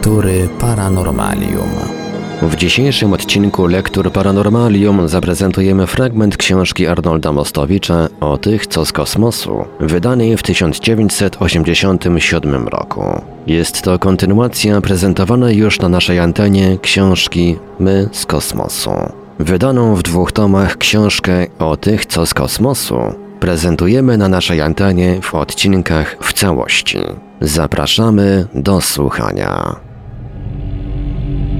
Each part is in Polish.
Lektury Paranormalium. W dzisiejszym odcinku Lektur Paranormalium zaprezentujemy fragment książki Arnolda Mostowicza o tych, co z kosmosu, wydanej w 1987 roku. Jest to kontynuacja prezentowanej już na naszej antenie książki My z kosmosu. Wydaną w dwóch tomach książkę o tych, co z kosmosu prezentujemy na naszej antenie w odcinkach w całości. Zapraszamy do słuchania. thank you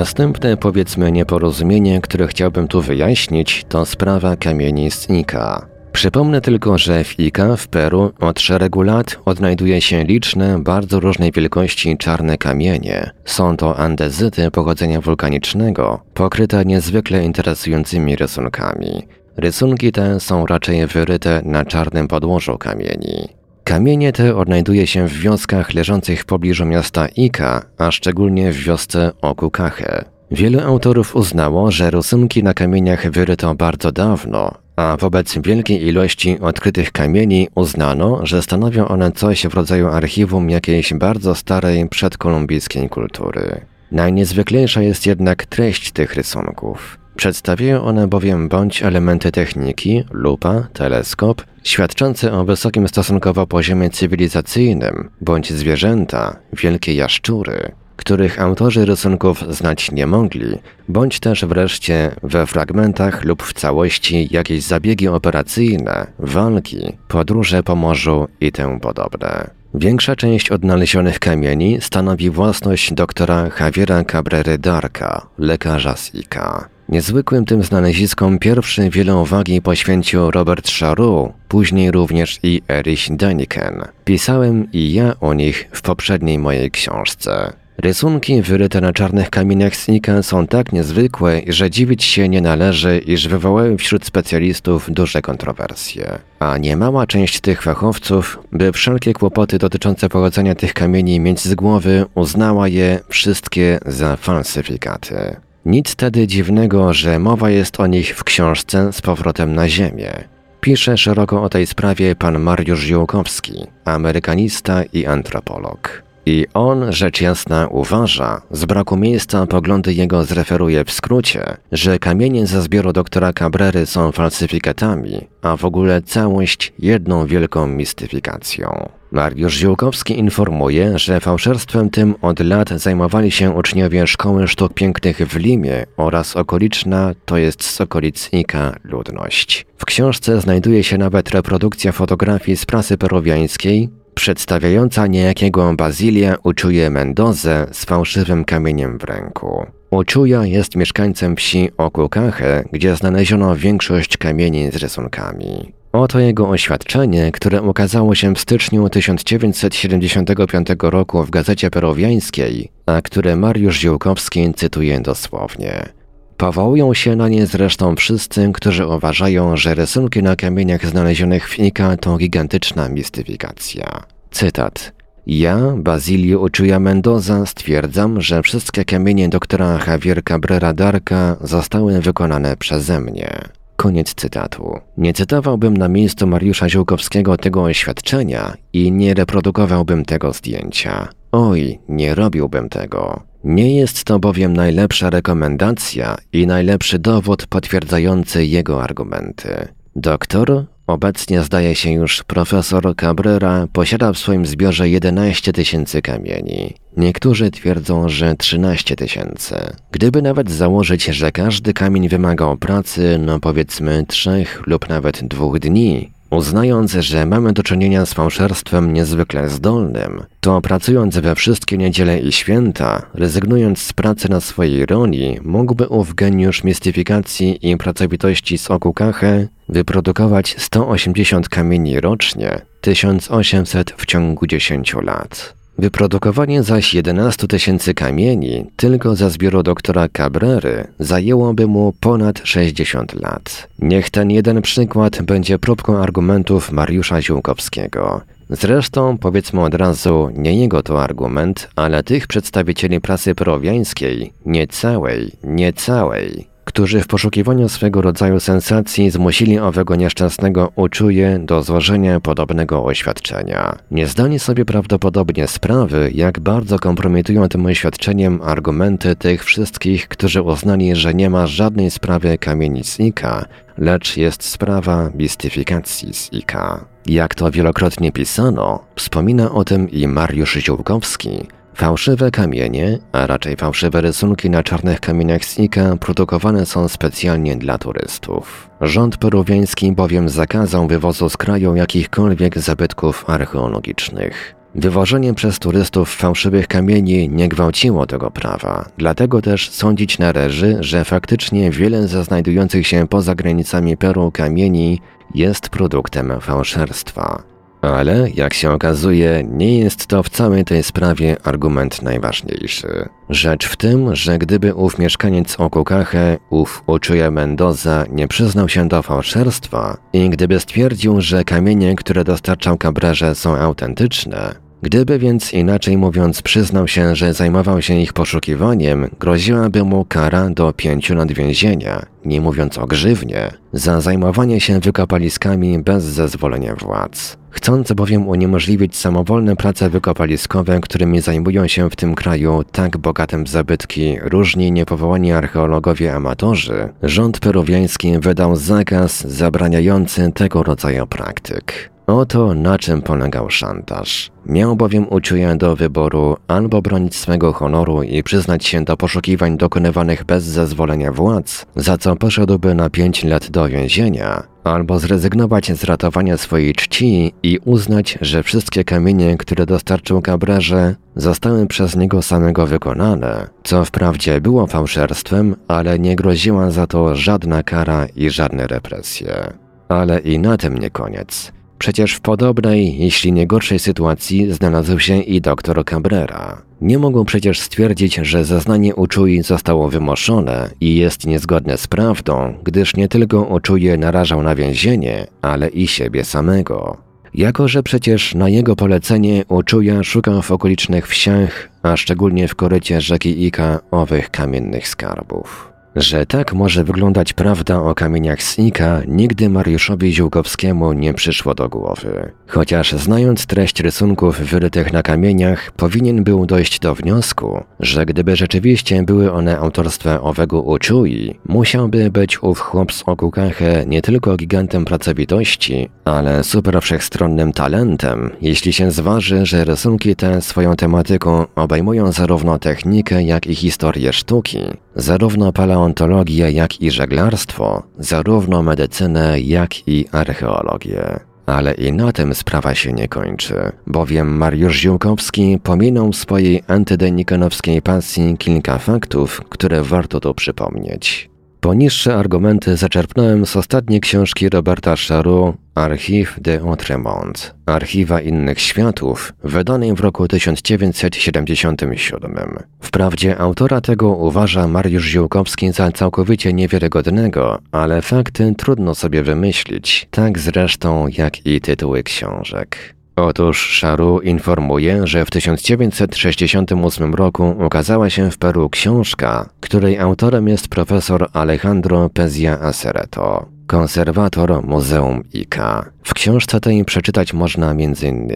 Następne powiedzmy nieporozumienie, które chciałbym tu wyjaśnić, to sprawa kamieni z Ika. Przypomnę tylko, że w Ika w Peru od szeregu lat odnajduje się liczne, bardzo różnej wielkości czarne kamienie. Są to andezyty pochodzenia wulkanicznego, pokryte niezwykle interesującymi rysunkami. Rysunki te są raczej wyryte na czarnym podłożu kamieni. Kamienie te odnajduje się w wioskach leżących w pobliżu miasta Ika, a szczególnie w wiosce Okukache. Wielu autorów uznało, że rysunki na kamieniach wyryto bardzo dawno, a wobec wielkiej ilości odkrytych kamieni uznano, że stanowią one coś w rodzaju archiwum jakiejś bardzo starej przedkolumbijskiej kultury. Najniezwyklejsza jest jednak treść tych rysunków. Przedstawiają one bowiem bądź elementy techniki, lupa, teleskop, świadczące o wysokim stosunkowo poziomie cywilizacyjnym, bądź zwierzęta, wielkie jaszczury, których autorzy rysunków znać nie mogli, bądź też wreszcie we fragmentach lub w całości jakieś zabiegi operacyjne, walki, podróże po morzu i tym podobne. Większa część odnalezionych kamieni stanowi własność doktora Javiera Cabrery Darka, lekarza z IKA. Niezwykłym tym znaleziskom pierwszy wiele uwagi poświęcił Robert Charoux, później również i Erich Daniken. Pisałem i ja o nich w poprzedniej mojej książce. Rysunki wyryte na czarnych kamieniach Snika są tak niezwykłe, że dziwić się nie należy, iż wywołały wśród specjalistów duże kontrowersje. A niemała część tych fachowców, by wszelkie kłopoty dotyczące pochodzenia tych kamieni mieć z głowy, uznała je wszystkie za falsyfikaty. Nic tedy dziwnego, że mowa jest o nich w książce z powrotem na Ziemię. Pisze szeroko o tej sprawie pan Mariusz Ziółkowski, amerykanista i antropolog. I on, rzecz jasna, uważa, z braku miejsca poglądy jego zreferuje w skrócie, że kamienie ze zbioru doktora Cabrery są falsyfikatami, a w ogóle całość jedną wielką mistyfikacją. Mariusz Ziółkowski informuje, że fałszerstwem tym od lat zajmowali się uczniowie Szkoły Sztuk Pięknych w Limie oraz okoliczna, to jest z okolic Ika, ludność. W książce znajduje się nawet reprodukcja fotografii z prasy peruwiańskiej, przedstawiająca niejakiego Bazilia Uczuje Mendozę z fałszywym kamieniem w ręku. Uczuja jest mieszkańcem wsi Okukache, gdzie znaleziono większość kamieni z rysunkami. Oto jego oświadczenie, które ukazało się w styczniu 1975 roku w Gazecie Peruwiańskiej, a które Mariusz Ziółkowski cytuje dosłownie. Powołują się na nie zresztą wszyscy, którzy uważają, że rysunki na kamieniach znalezionych w Ika to gigantyczna mistyfikacja. Cytat. Ja, Bazilio Uczuja Mendoza, stwierdzam, że wszystkie kamienie doktora Javier Cabrera Darka zostały wykonane przeze mnie. Koniec cytatu. Nie cytowałbym na miejscu Mariusza Ziółkowskiego tego oświadczenia i nie reprodukowałbym tego zdjęcia. Oj, nie robiłbym tego. Nie jest to bowiem najlepsza rekomendacja i najlepszy dowód potwierdzający jego argumenty. Doktor, obecnie zdaje się już profesor Cabrera, posiada w swoim zbiorze 11 tysięcy kamieni. Niektórzy twierdzą, że 13 tysięcy. Gdyby nawet założyć, że każdy kamień wymagał pracy, no powiedzmy trzech lub nawet dwóch dni, Uznając, że mamy do czynienia z fałszerstwem niezwykle zdolnym, to pracując we wszystkie niedziele i święta, rezygnując z pracy na swojej roli, mógłby ów geniusz mistyfikacji i pracowitości z Okukache wyprodukować 180 kamieni rocznie, 1800 w ciągu 10 lat. Wyprodukowanie zaś 11 tysięcy kamieni tylko za zbioru doktora Cabrery zajęłoby mu ponad 60 lat. Niech ten jeden przykład będzie próbką argumentów Mariusza Ziółkowskiego. Zresztą, powiedzmy od razu, nie jego to argument, ale tych przedstawicieli prasy peruwiańskiej, nie całej, nie całej, którzy w poszukiwaniu swego rodzaju sensacji zmusili owego nieszczęsnego uczuje do złożenia podobnego oświadczenia. Nie zdali sobie prawdopodobnie sprawy, jak bardzo kompromitują tym oświadczeniem argumenty tych wszystkich, którzy uznali, że nie ma żadnej sprawy kamienic Ika, lecz jest sprawa mistyfikacji z Ika. Jak to wielokrotnie pisano, wspomina o tym i Mariusz Ziółkowski, Fałszywe kamienie, a raczej fałszywe rysunki na czarnych kamieniach z Ika produkowane są specjalnie dla turystów. Rząd peruwiański bowiem zakazał wywozu z kraju jakichkolwiek zabytków archeologicznych. Wywożenie przez turystów fałszywych kamieni nie gwałciło tego prawa, dlatego też sądzić należy, że faktycznie wiele ze znajdujących się poza granicami Peru kamieni jest produktem fałszerstwa. Ale, jak się okazuje, nie jest to w całej tej sprawie argument najważniejszy. Rzecz w tym, że gdyby ów mieszkaniec Okukache, ów Uchuya Mendoza, nie przyznał się do fałszerstwa i gdyby stwierdził, że kamienie, które dostarczał Cabrerze są autentyczne, Gdyby więc inaczej mówiąc przyznał się, że zajmował się ich poszukiwaniem, groziłaby mu kara do pięciu lat więzienia, nie mówiąc o grzywnie, za zajmowanie się wykopaliskami bez zezwolenia władz. Chcąc bowiem uniemożliwić samowolne prace wykopaliskowe, którymi zajmują się w tym kraju tak bogatym w zabytki różni niepowołani archeologowie amatorzy, rząd peruwiański wydał zakaz zabraniający tego rodzaju praktyk. Oto na czym polegał szantaż. Miał bowiem uczuję do wyboru albo bronić swego honoru i przyznać się do poszukiwań dokonywanych bez zezwolenia władz, za co poszedłby na pięć lat do więzienia, albo zrezygnować z ratowania swojej czci i uznać, że wszystkie kamienie, które dostarczył Cabrerze, zostały przez niego samego wykonane, co wprawdzie było fałszerstwem, ale nie groziła za to żadna kara i żadne represje. Ale i na tym nie koniec. Przecież w podobnej, jeśli nie gorszej sytuacji znalazł się i doktor Cabrera. Nie mogą przecież stwierdzić, że zeznanie Uczui zostało wymoszone i jest niezgodne z prawdą, gdyż nie tylko Uczuje narażał na więzienie, ale i siebie samego. Jako, że przecież na jego polecenie Uczuja szukał w okolicznych wsiach, a szczególnie w korycie rzeki Ika owych kamiennych skarbów. Że tak może wyglądać prawda o kamieniach Snika, nigdy Mariuszowi Ziółkowskiemu nie przyszło do głowy. Chociaż znając treść rysunków wyrytych na kamieniach, powinien był dojść do wniosku, że gdyby rzeczywiście były one autorstwem owego Uczui, musiałby być ów chłop z Okukache nie tylko gigantem pracowitości, ale super wszechstronnym talentem, jeśli się zważy, że rysunki te swoją tematyką obejmują zarówno technikę, jak i historię sztuki, zarówno paleontologię, jak i żeglarstwo, zarówno medycynę, jak i archeologię. Ale i na tym sprawa się nie kończy, bowiem Mariusz Ziółkowski pominął swojej antydenikanowskiej pasji kilka faktów, które warto tu przypomnieć. Poniższe argumenty zaczerpnąłem z ostatniej książki Roberta Charu Archiv de Outremont, Archiwa Innych Światów, wydanej w roku 1977. Wprawdzie autora tego uważa Mariusz Ziółkowski za całkowicie niewiarygodnego, ale fakty trudno sobie wymyślić, tak zresztą jak i tytuły książek. Otóż Szaru informuje, że w 1968 roku ukazała się w Peru książka, której autorem jest profesor Alejandro Pezia Acereto, konserwator Muzeum Ica. W książce tej przeczytać można m.in.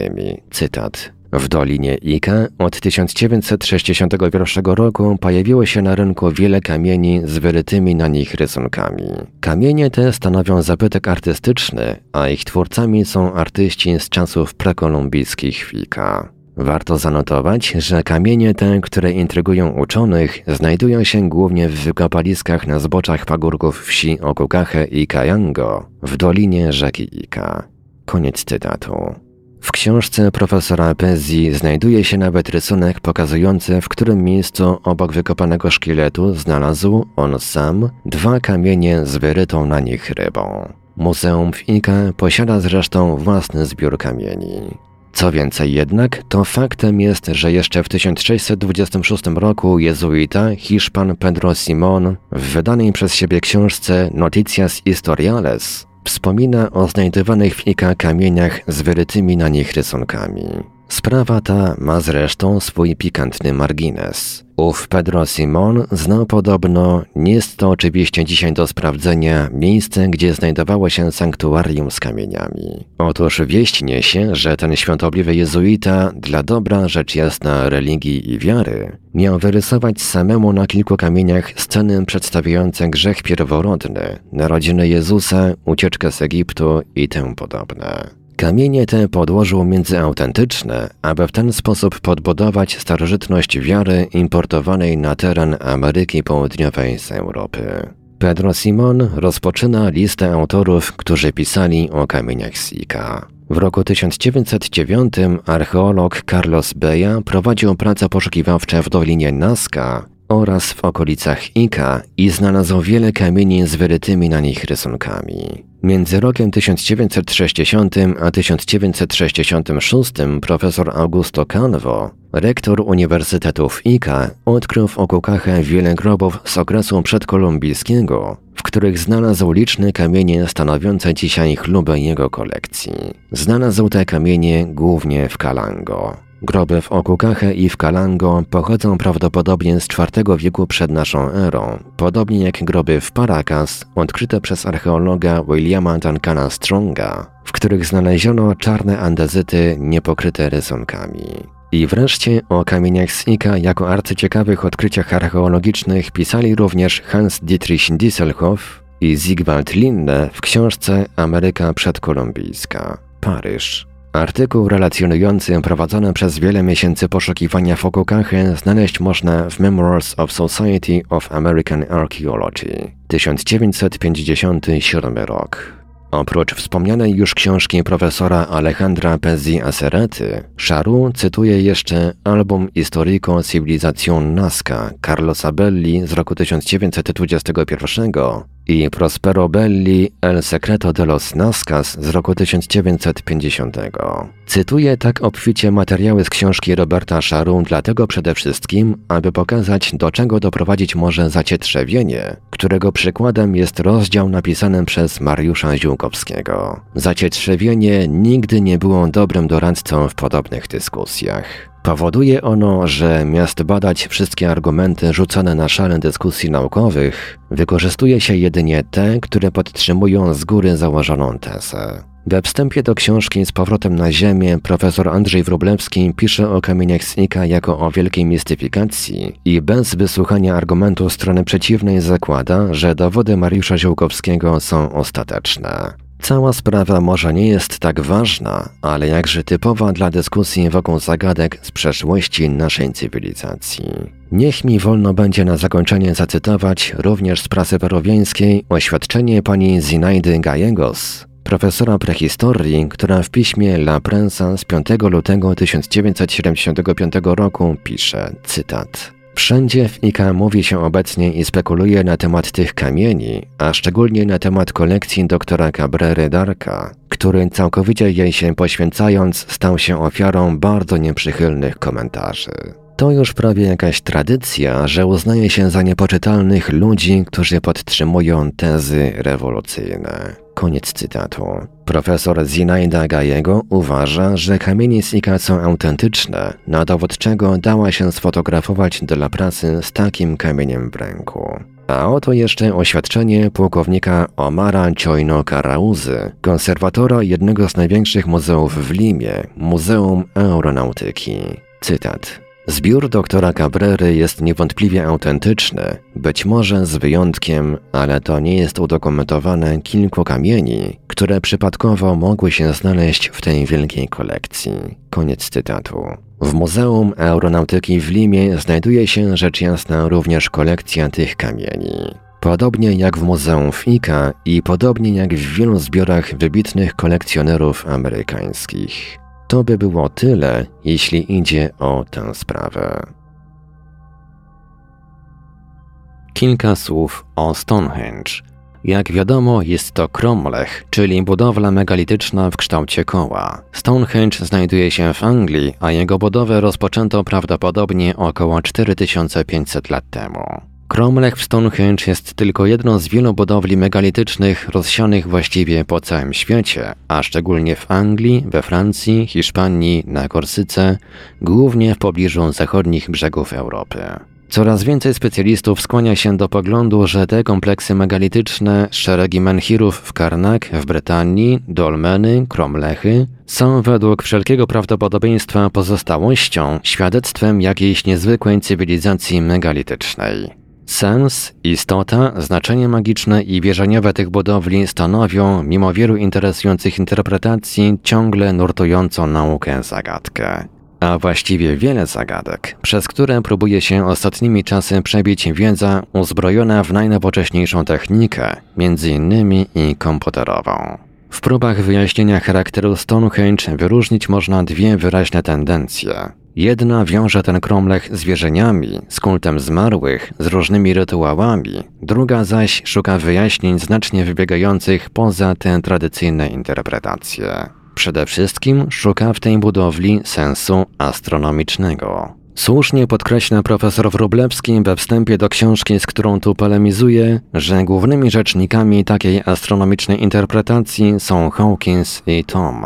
cytat w Dolinie Ika od 1961 roku pojawiło się na rynku wiele kamieni z wyrytymi na nich rysunkami. Kamienie te stanowią zabytek artystyczny, a ich twórcami są artyści z czasów prekolumbijskich Wika. Warto zanotować, że kamienie te, które intrygują uczonych, znajdują się głównie w wykopaliskach na zboczach pagórków wsi Okukache i Kayango w dolinie rzeki Ika. Koniec cytatu. W książce profesora Pezzi znajduje się nawet rysunek pokazujący, w którym miejscu obok wykopanego szkieletu znalazł on sam dwa kamienie z wyrytą na nich rybą. Muzeum w Ika posiada zresztą własny zbiór kamieni. Co więcej jednak, to faktem jest, że jeszcze w 1626 roku jezuita Hiszpan Pedro Simón w wydanej przez siebie książce Noticias Historiales wspomina o znajdowanych w Ika kamieniach z wyrytymi na nich rysunkami. Sprawa ta ma zresztą swój pikantny margines. Ów Pedro Simon znał podobno, nie jest to oczywiście dzisiaj do sprawdzenia, miejsce, gdzie znajdowało się sanktuarium z kamieniami. Otóż wieść niesie, że ten świątobliwy jezuita, dla dobra rzecz jasna religii i wiary, miał wyrysować samemu na kilku kamieniach sceny przedstawiające grzech pierworodny, narodziny Jezusa, ucieczkę z Egiptu i tym podobne. Kamienie te podłożył między autentyczne, aby w ten sposób podbudować starożytność wiary importowanej na teren Ameryki Południowej z Europy. Pedro Simon rozpoczyna listę autorów, którzy pisali o kamieniach Sika. W roku 1909 archeolog Carlos Beja prowadził prace poszukiwawcze w Dolinie Nazca oraz w okolicach Ika i znalazł wiele kamieni z wyrytymi na nich rysunkami. Między rokiem 1960 a 1966 profesor Augusto Canvo, rektor Uniwersytetu w Ica, odkrył w Okukachę wiele grobów z okresu przedkolumbijskiego, w których znalazł liczne kamienie stanowiące dzisiaj chlubę jego kolekcji. Znalazł te kamienie głównie w Kalango. Groby w Okukache i w Kalango pochodzą prawdopodobnie z IV wieku przed naszą erą, podobnie jak groby w Paracas odkryte przez archeologa Williama Duncana Stronga, w których znaleziono czarne andezyty niepokryte rysunkami. I wreszcie o kamieniach z Ika jako arcyciekawych odkryciach archeologicznych pisali również Hans Dietrich Dieselhoff i Zygwald Linne w książce Ameryka przedkolumbijska, Paryż. Artykuł relacjonujący prowadzone przez wiele miesięcy poszukiwania w Okokachy znaleźć można w Memoirs of Society of American Archaeology, 1957 rok. Oprócz wspomnianej już książki profesora Alejandra Pezzi Acerety, Charu cytuje jeszcze album Historico Civilización Nazca Carlosa Belli z roku 1921 i Prospero Belli El Secreto de los Nazcas z roku 1950. Cytuję tak obficie materiały z książki Roberta Szaru dlatego przede wszystkim, aby pokazać do czego doprowadzić może zacietrzewienie, którego przykładem jest rozdział napisany przez Mariusza Ziółkowskiego. Zacietrzewienie nigdy nie było dobrym doradcą w podobnych dyskusjach. Powoduje ono, że miast badać wszystkie argumenty rzucone na szale dyskusji naukowych, wykorzystuje się jedynie te, które podtrzymują z góry założoną tezę. We wstępie do książki Z powrotem na Ziemię profesor Andrzej Wróblewski pisze o kamieniach Snika jako o wielkiej mistyfikacji i bez wysłuchania argumentu strony przeciwnej zakłada, że dowody Mariusza Ziółkowskiego są ostateczne. Cała sprawa może nie jest tak ważna, ale jakże typowa dla dyskusji wokół zagadek z przeszłości naszej cywilizacji. Niech mi wolno będzie na zakończenie zacytować również z prasy peruwiańskiej oświadczenie pani Zinaidy Gallegos, profesora prehistorii, która w piśmie La Prensa z 5 lutego 1975 roku pisze, cytat Wszędzie w IKA mówi się obecnie i spekuluje na temat tych kamieni, a szczególnie na temat kolekcji doktora Cabrery Darka, który całkowicie jej się poświęcając stał się ofiarą bardzo nieprzychylnych komentarzy. To już prawie jakaś tradycja, że uznaje się za niepoczytalnych ludzi, którzy podtrzymują tezy rewolucyjne. Koniec cytatu. Profesor Zinaida Gajego uważa, że kamienie Sika są autentyczne, na dowód czego dała się sfotografować dla prasy z takim kamieniem w ręku. A oto jeszcze oświadczenie pułkownika Omara Ciojno Karauzy, konserwatora jednego z największych muzeów w Limie, Muzeum Aeronautyki. Cytat. Zbiór doktora Cabrery jest niewątpliwie autentyczny, być może z wyjątkiem, ale to nie jest udokumentowane kilku kamieni, które przypadkowo mogły się znaleźć w tej wielkiej kolekcji. Koniec cytatu. W Muzeum Aeronautyki w Limie znajduje się rzecz jasna również kolekcja tych kamieni. Podobnie jak w Muzeum Fika i podobnie jak w wielu zbiorach wybitnych kolekcjonerów amerykańskich. To by było tyle, jeśli idzie o tę sprawę. Kilka słów o Stonehenge. Jak wiadomo, jest to Cromlech, czyli budowla megalityczna w kształcie koła. Stonehenge znajduje się w Anglii, a jego budowę rozpoczęto prawdopodobnie około 4500 lat temu. Cromlech w Stonehenge jest tylko jedną z wielu budowli megalitycznych rozsianych właściwie po całym świecie, a szczególnie w Anglii, we Francji, Hiszpanii, na Korsyce, głównie w pobliżu zachodnich brzegów Europy. Coraz więcej specjalistów skłania się do poglądu, że te kompleksy megalityczne, szeregi menhirów w Karnak, w Brytanii, dolmeny, kromlechy, są według wszelkiego prawdopodobieństwa pozostałością, świadectwem jakiejś niezwykłej cywilizacji megalitycznej. Sens, istota, znaczenie magiczne i wierzeniowe tych budowli stanowią, mimo wielu interesujących interpretacji, ciągle nurtującą naukę zagadkę. A właściwie wiele zagadek, przez które próbuje się ostatnimi czasy przebić wiedza uzbrojona w najnowocześniejszą technikę, innymi i komputerową. W próbach wyjaśnienia charakteru Stonehenge wyróżnić można dwie wyraźne tendencje. Jedna wiąże ten kromlech z wierzeniami, z kultem zmarłych, z różnymi rytuałami, druga zaś szuka wyjaśnień znacznie wybiegających poza te tradycyjne interpretacje. Przede wszystkim szuka w tej budowli sensu astronomicznego. Słusznie podkreśla profesor Wróblewski we wstępie do książki, z którą tu polemizuje, że głównymi rzecznikami takiej astronomicznej interpretacji są Hawkins i Tom.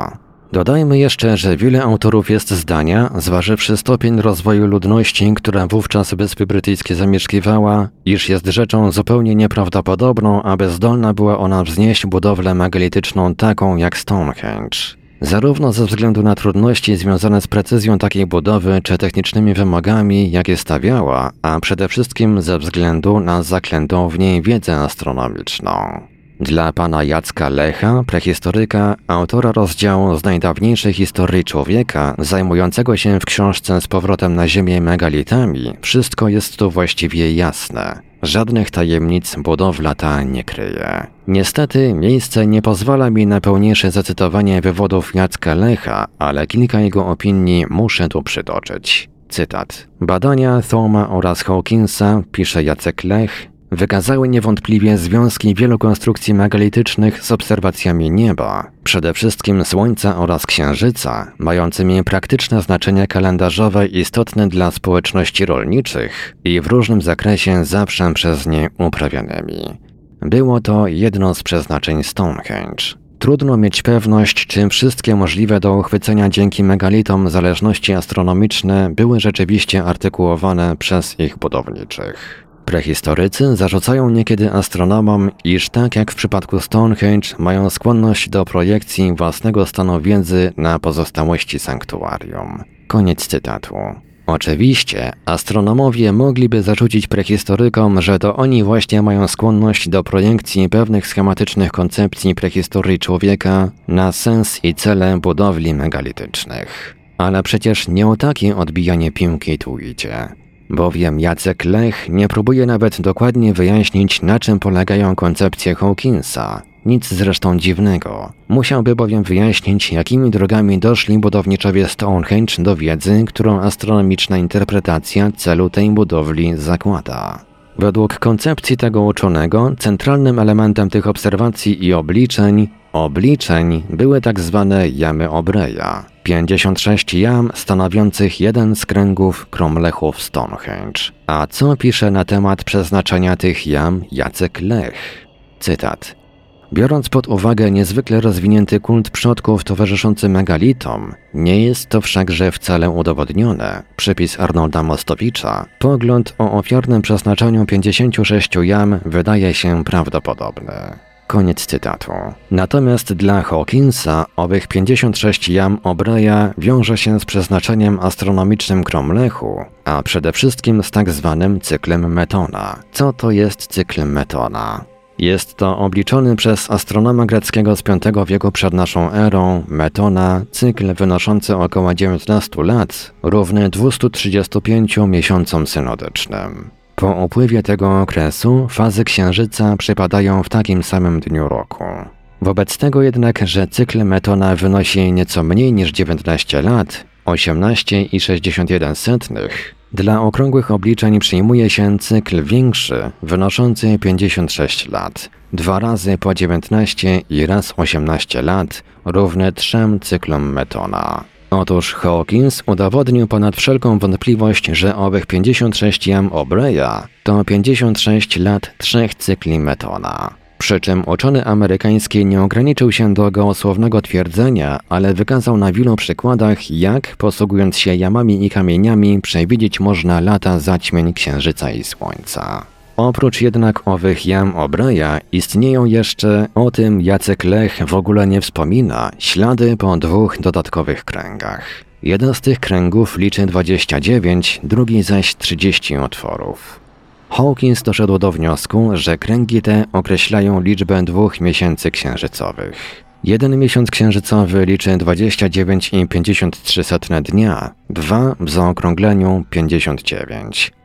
Dodajmy jeszcze, że wiele autorów jest zdania, zważywszy stopień rozwoju ludności, która wówczas Wyspy Brytyjskie zamieszkiwała, iż jest rzeczą zupełnie nieprawdopodobną, aby zdolna była ona wznieść budowlę megalityczną taką jak Stonehenge. Zarówno ze względu na trudności związane z precyzją takiej budowy czy technicznymi wymogami, jakie stawiała, a przede wszystkim ze względu na zaklętą w niej wiedzę astronomiczną. Dla pana Jacka Lecha, prehistoryka, autora rozdziału z najdawniejszej historii człowieka, zajmującego się w książce z powrotem na Ziemię megalitami, wszystko jest tu właściwie jasne. Żadnych tajemnic budowla ta nie kryje. Niestety, miejsce nie pozwala mi na pełniejsze zacytowanie wywodów Jacka Lecha, ale kilka jego opinii muszę tu przytoczyć. Cytat. Badania Thoma oraz Hawkinsa, pisze Jacek Lech, wykazały niewątpliwie związki wielu konstrukcji megalitycznych z obserwacjami nieba, przede wszystkim Słońca oraz Księżyca, mającymi praktyczne znaczenie kalendarzowe istotne dla społeczności rolniczych i w różnym zakresie zawsze przez nie uprawianymi. Było to jedno z przeznaczeń Stonehenge. Trudno mieć pewność, czy wszystkie możliwe do uchwycenia dzięki megalitom zależności astronomiczne były rzeczywiście artykułowane przez ich budowniczych. Prehistorycy zarzucają niekiedy astronomom, iż tak jak w przypadku Stonehenge mają skłonność do projekcji własnego stanu wiedzy na pozostałości sanktuarium. Koniec cytatu. Oczywiście, astronomowie mogliby zarzucić prehistorykom, że to oni właśnie mają skłonność do projekcji pewnych schematycznych koncepcji prehistorii człowieka na sens i cele budowli megalitycznych. Ale przecież nie o takie odbijanie piłki tu idzie bowiem Jacek Lech nie próbuje nawet dokładnie wyjaśnić, na czym polegają koncepcje Hawkinsa. Nic zresztą dziwnego. Musiałby bowiem wyjaśnić, jakimi drogami doszli budowniczowie Stonehenge do wiedzy, którą astronomiczna interpretacja celu tej budowli zakłada. Według koncepcji tego uczonego, centralnym elementem tych obserwacji i obliczeń, obliczeń były tak zwane jamy Obreya, 56 jam stanowiących jeden z kręgów kromlechów Stonehenge. A co pisze na temat przeznaczenia tych jam Jacek Lech? Cytat. Biorąc pod uwagę niezwykle rozwinięty kult przodków towarzyszący megalitom, nie jest to wszakże wcale udowodnione. Przypis Arnolda Mostowicza, pogląd o ofiarnym przeznaczeniu 56 jam wydaje się prawdopodobny. Koniec cytatu. Natomiast dla Hawkinsa owych 56 jam Obreya wiąże się z przeznaczeniem astronomicznym Kromlechu, a przede wszystkim z tak zwanym cyklem Metona. Co to jest cykl Metona? Jest to obliczony przez astronoma greckiego z V wieku przed naszą erą, Metona, cykl wynoszący około 19 lat, równy 235 miesiącom synodycznym. Po upływie tego okresu fazy księżyca przypadają w takim samym dniu roku. Wobec tego jednak, że cykl Metona wynosi nieco mniej niż 19 lat, 18,61. Dla okrągłych obliczeń przyjmuje się cykl większy, wynoszący 56 lat. Dwa razy po 19 i raz 18 lat, równe trzem cyklom Metona. Otóż Hawkins udowodnił ponad wszelką wątpliwość, że owych 56 jam Obreya to 56 lat trzech cykli Metona. Przy czym uczony amerykański nie ograniczył się do gołosłownego twierdzenia, ale wykazał na wielu przykładach, jak posługując się jamami i kamieniami przewidzieć można lata zaćmień Księżyca i Słońca. Oprócz jednak owych jam Obraya istnieją jeszcze, o tym Jacek Lech w ogóle nie wspomina, ślady po dwóch dodatkowych kręgach. Jeden z tych kręgów liczy 29, drugi zaś 30 otworów. Hawkins doszedł do wniosku, że kręgi te określają liczbę dwóch miesięcy księżycowych. Jeden miesiąc księżycowy liczy 29,53 dnia, dwa w zaokrągleniu 59.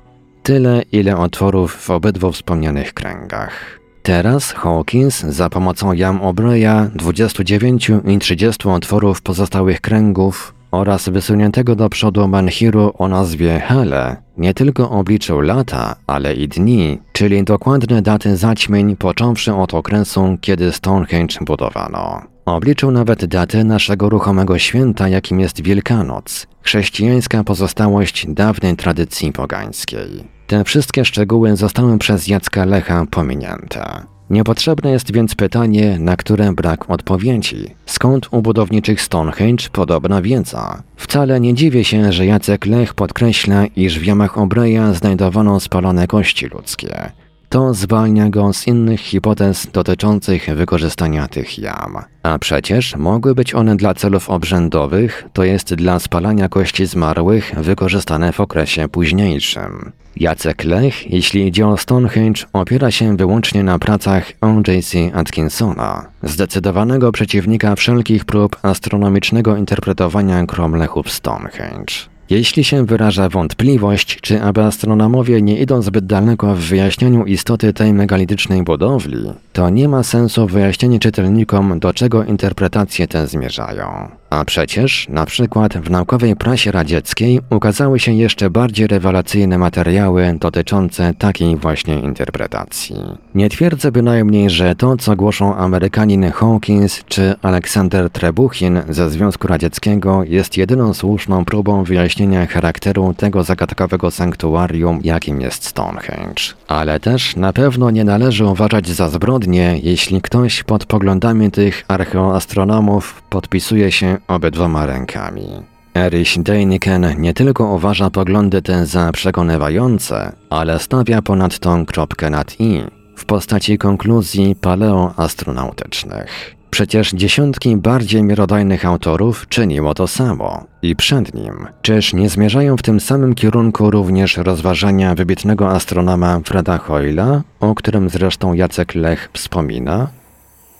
Tyle, ile otworów w obydwu wspomnianych kręgach. Teraz Hawkins za pomocą jam Obreya 29 i 30 otworów pozostałych kręgów oraz wysuniętego do przodu Manhiru o nazwie Hele nie tylko obliczył lata, ale i dni, czyli dokładne daty zaćmień począwszy od okresu, kiedy Stonehenge budowano. Obliczył nawet datę naszego ruchomego święta, jakim jest Wielkanoc, chrześcijańska pozostałość dawnej tradycji pogańskiej. Te wszystkie szczegóły zostały przez Jacka Lecha pominięte. Niepotrzebne jest więc pytanie, na które brak odpowiedzi. Skąd u budowniczych Stonehenge podobna wiedza? Wcale nie dziwię się, że Jacek Lech podkreśla, iż w jamach Obreja znajdowano spalone kości ludzkie. To zwalnia go z innych hipotez dotyczących wykorzystania tych jam. A przecież mogły być one dla celów obrzędowych, to jest dla spalania kości zmarłych, wykorzystane w okresie późniejszym. Jacek Lech, jeśli idzie o Stonehenge, opiera się wyłącznie na pracach O.J.C. Atkinsona, zdecydowanego przeciwnika wszelkich prób astronomicznego interpretowania kromlechów Stonehenge. Jeśli się wyraża wątpliwość, czy aby astronomowie nie idą zbyt daleko w wyjaśnianiu istoty tej megalitycznej budowli, to nie ma sensu wyjaśnienie czytelnikom, do czego interpretacje te zmierzają. A przecież, na przykład w naukowej prasie radzieckiej ukazały się jeszcze bardziej rewelacyjne materiały dotyczące takiej właśnie interpretacji. Nie twierdzę bynajmniej, że to, co głoszą Amerykanin Hawkins czy Aleksander Trebuchin ze Związku Radzieckiego jest jedyną słuszną próbą wyjaśnienia charakteru tego zagadkowego sanktuarium, jakim jest Stonehenge. Ale też na pewno nie należy uważać za zbrodnię, jeśli ktoś pod poglądami tych archeoastronomów podpisuje się obydwoma rękami. Erich Däniken nie tylko uważa poglądy te za przekonywające, ale stawia ponadto kropkę nad i w postaci konkluzji paleoastronautycznych. Przecież dziesiątki bardziej miarodajnych autorów czyniło to samo. I przed nim, czyż nie zmierzają w tym samym kierunku również rozważania wybitnego astronoma Freda Hoyla, o którym zresztą Jacek Lech wspomina?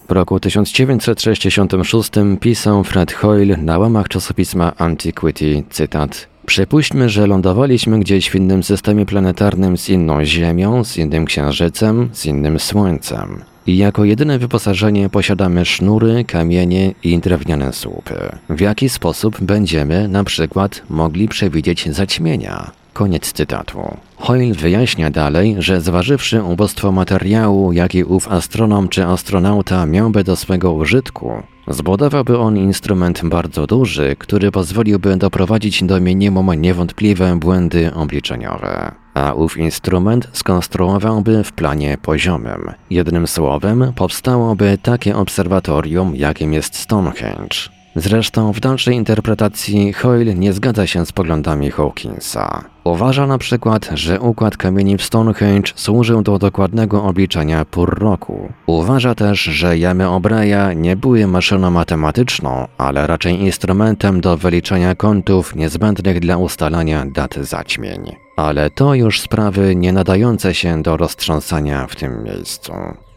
W roku 1966 pisał Fred Hoyle na łamach czasopisma Antiquity, cytat Przypuśćmy, że lądowaliśmy gdzieś w innym systemie planetarnym z inną Ziemią, z innym Księżycem, z innym Słońcem. I jako jedyne wyposażenie posiadamy sznury, kamienie i drewniane słupy. W jaki sposób będziemy, na przykład, mogli przewidzieć zaćmienia? Koniec cytatu. Hoyle wyjaśnia dalej, że zważywszy ubóstwo materiału, jaki ów astronom czy astronauta miałby do swego użytku, zbudowałby on instrument bardzo duży, który pozwoliłby doprowadzić do minimum niewątpliwe błędy obliczeniowe. A ów instrument skonstruowałby w planie poziomym. Jednym słowem, powstałoby takie obserwatorium, jakim jest Stonehenge. Zresztą w dalszej interpretacji Hoyle nie zgadza się z poglądami Hawkinsa. Uważa na przykład, że układ kamieni w Stonehenge służył do dokładnego obliczenia pór roku. Uważa też, że jamy Obraya nie były maszyną matematyczną, ale raczej instrumentem do wyliczania kątów niezbędnych dla ustalania daty zaćmień. Ale to już sprawy nie nadające się do roztrząsania w tym miejscu.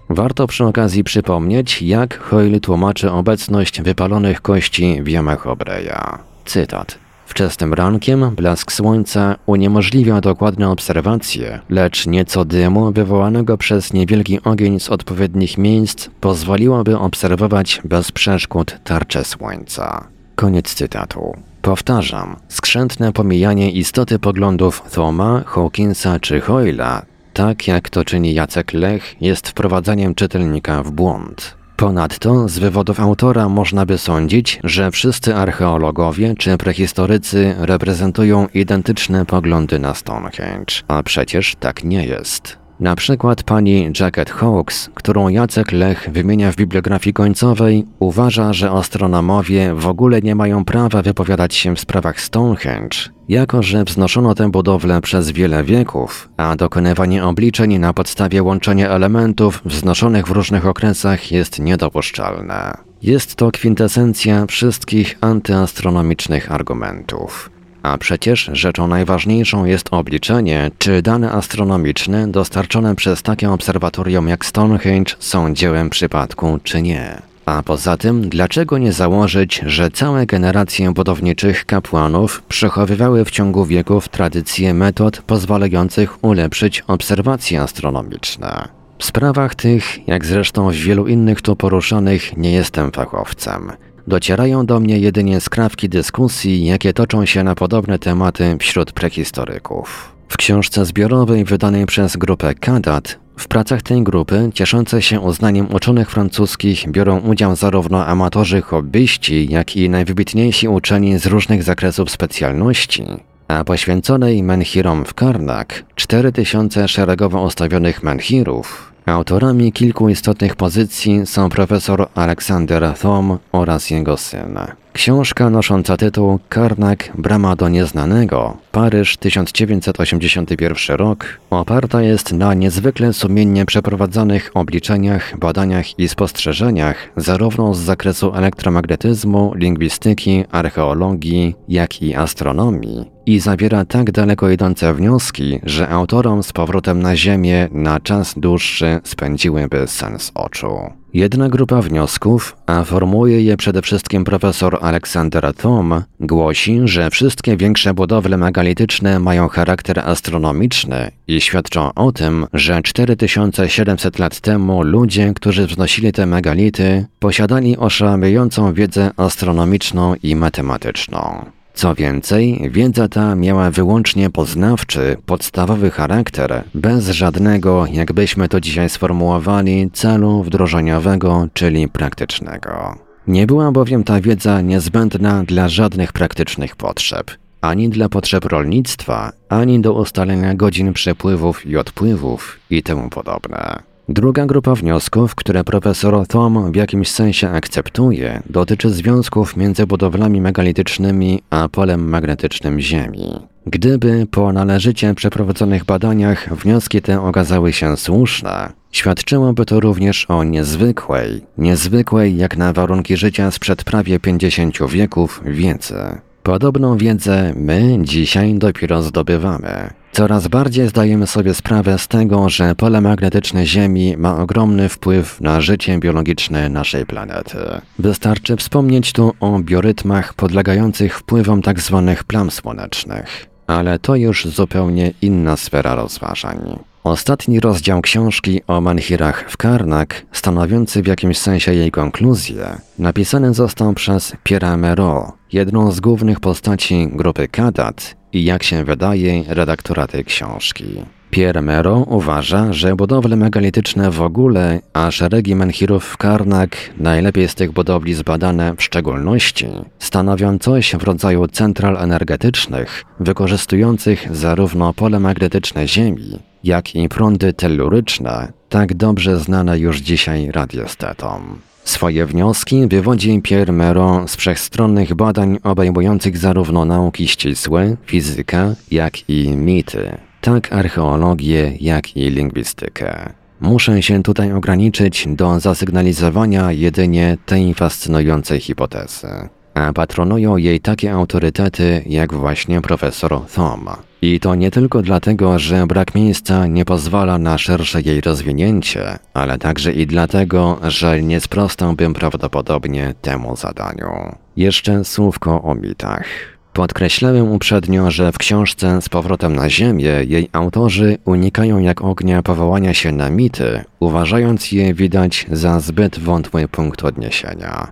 Warto przy okazji przypomnieć, jak Hoyle tłumaczy obecność wypalonych kości w jamach Obreya. Cytat. Wczesnym rankiem blask słońca uniemożliwia dokładne obserwacje, lecz nieco dymu wywołanego przez niewielki ogień z odpowiednich miejsc pozwoliłoby obserwować bez przeszkód tarczę słońca. Koniec cytatu. Powtarzam, skrzętne pomijanie istoty poglądów Thoma, Hawkinsa czy Hoyla, tak jak to czyni Jacek Lech, jest wprowadzaniem czytelnika w błąd. Ponadto z wywodów autora można by sądzić, że wszyscy archeologowie czy prehistorycy reprezentują identyczne poglądy na Stonehenge, a przecież tak nie jest. Na przykład pani Jacket Hawks, którą Jacek Lech wymienia w bibliografii końcowej, uważa, że astronomowie w ogóle nie mają prawa wypowiadać się w sprawach Stonehenge, jako że wznoszono tę budowlę przez wiele wieków, a dokonywanie obliczeń na podstawie łączenia elementów wznoszonych w różnych okresach jest niedopuszczalne. Jest to kwintesencja wszystkich antyastronomicznych argumentów. A przecież rzeczą najważniejszą jest obliczenie, czy dane astronomiczne dostarczone przez takie obserwatorium jak Stonehenge są dziełem przypadku, czy nie. A poza tym, dlaczego nie założyć, że całe generacje budowniczych kapłanów przechowywały w ciągu wieków tradycje metod pozwalających ulepszyć obserwacje astronomiczne? W sprawach tych, jak zresztą w wielu innych tu poruszanych, nie jestem fachowcem. Docierają do mnie jedynie skrawki dyskusji, jakie toczą się na podobne tematy wśród prehistoryków. W książce zbiorowej wydanej przez grupę Kadat w pracach tej grupy, cieszące się uznaniem uczonych francuskich, biorą udział zarówno amatorzy hobbyści, jak i najwybitniejsi uczeni z różnych zakresów specjalności, a poświęconej menhirom w Karnak 4000 szeregowo ustawionych menhirów Autorami kilku istotnych pozycji są profesor Aleksander Thom oraz jego syn. Książka nosząca tytuł Karnak Brama do Nieznanego, Paryż 1981 rok, oparta jest na niezwykle sumiennie przeprowadzonych obliczeniach, badaniach i spostrzeżeniach zarówno z zakresu elektromagnetyzmu, lingwistyki, archeologii, jak i astronomii i zawiera tak daleko idące wnioski, że autorom z powrotem na Ziemię na czas dłuższy spędziłyby sens oczu. Jedna grupa wniosków, a formułuje je przede wszystkim profesor Aleksander Thom, głosi, że wszystkie większe budowle megalityczne mają charakter astronomiczny i świadczą o tym, że 4700 lat temu ludzie, którzy wznosili te megality, posiadali oszałamiającą wiedzę astronomiczną i matematyczną. Co więcej, wiedza ta miała wyłącznie poznawczy, podstawowy charakter, bez żadnego, jakbyśmy to dzisiaj sformułowali, celu wdrożeniowego, czyli praktycznego. Nie była bowiem ta wiedza niezbędna dla żadnych praktycznych potrzeb, ani dla potrzeb rolnictwa, ani do ustalenia godzin przepływów i odpływów i temu podobne. Druga grupa wniosków, które profesor Thom w jakimś sensie akceptuje, dotyczy związków między budowlami megalitycznymi a polem magnetycznym Ziemi. Gdyby po należycie przeprowadzonych badaniach wnioski te okazały się słuszne, świadczyłoby to również o niezwykłej, niezwykłej jak na warunki życia sprzed prawie 50 wieków wiedzy. Podobną wiedzę my dzisiaj dopiero zdobywamy. Coraz bardziej zdajemy sobie sprawę z tego, że pole magnetyczne Ziemi ma ogromny wpływ na życie biologiczne naszej planety. Wystarczy wspomnieć tu o biorytmach podlegających wpływom tzw. Tak plam słonecznych. Ale to już zupełnie inna sfera rozważań. Ostatni rozdział książki o Manhirach w Karnak, stanowiący w jakimś sensie jej konkluzję, napisany został przez Pierre Mero, jedną z głównych postaci grupy Kadat i jak się wydaje redaktora tej książki. Pierre Mero uważa, że budowle megalityczne w ogóle, a szeregi menhirów w Karnak, najlepiej z tych budowli zbadane w szczególności, stanowią coś w rodzaju central energetycznych, wykorzystujących zarówno pole magnetyczne Ziemi, jak i prądy telluryczne, tak dobrze znane już dzisiaj radiestetom. Swoje wnioski wywodzi Pierre Meron z wszechstronnych badań obejmujących zarówno nauki ścisłe, fizykę, jak i mity, tak archeologię, jak i lingwistykę. Muszę się tutaj ograniczyć do zasygnalizowania jedynie tej fascynującej hipotezy a patronują jej takie autorytety jak właśnie profesor Thom. I to nie tylko dlatego, że brak miejsca nie pozwala na szersze jej rozwinięcie, ale także i dlatego, że nie sprostałbym prawdopodobnie temu zadaniu. Jeszcze słówko o mitach. Podkreślałem uprzednio, że w książce Z powrotem na Ziemię jej autorzy unikają jak ognia powołania się na mity, uważając je widać za zbyt wątły punkt odniesienia.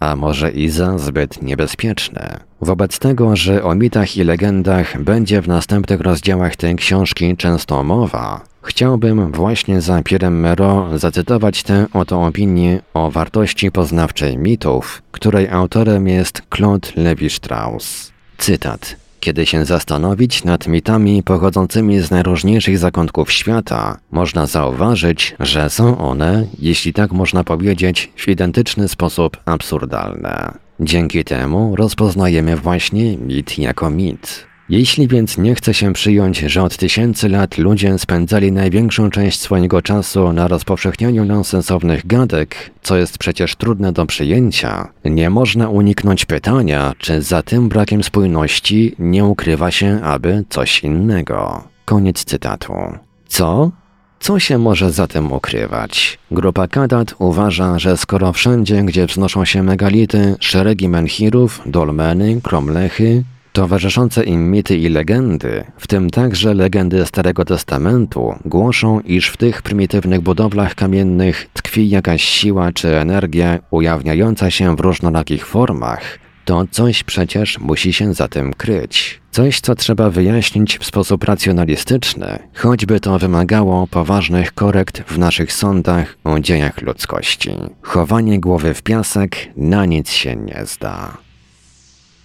A może i za zbyt niebezpieczne. Wobec tego, że o mitach i legendach będzie w następnych rozdziałach tej książki często mowa, chciałbym właśnie za Pierre'em Mero zacytować tę oto opinię o wartości poznawczej mitów, której autorem jest Claude Lévi-Strauss. Cytat. Kiedy się zastanowić nad mitami pochodzącymi z najróżniejszych zakątków świata, można zauważyć, że są one, jeśli tak można powiedzieć, w identyczny sposób absurdalne. Dzięki temu rozpoznajemy właśnie mit jako mit. Jeśli więc nie chce się przyjąć, że od tysięcy lat ludzie spędzali największą część swojego czasu na rozpowszechnianiu nonsensownych gadek, co jest przecież trudne do przyjęcia, nie można uniknąć pytania, czy za tym brakiem spójności nie ukrywa się aby coś innego. Koniec cytatu. Co? Co się może za tym ukrywać? Grupa Kadat uważa, że skoro wszędzie, gdzie wznoszą się megality, szeregi menhirów, dolmeny, kromlechy, Towarzyszące im mity i legendy, w tym także legendy Starego Testamentu, głoszą, iż w tych prymitywnych budowlach kamiennych tkwi jakaś siła czy energia ujawniająca się w różnorakich formach, to coś przecież musi się za tym kryć. Coś, co trzeba wyjaśnić w sposób racjonalistyczny, choćby to wymagało poważnych korekt w naszych sądach o dziejach ludzkości. Chowanie głowy w piasek na nic się nie zda.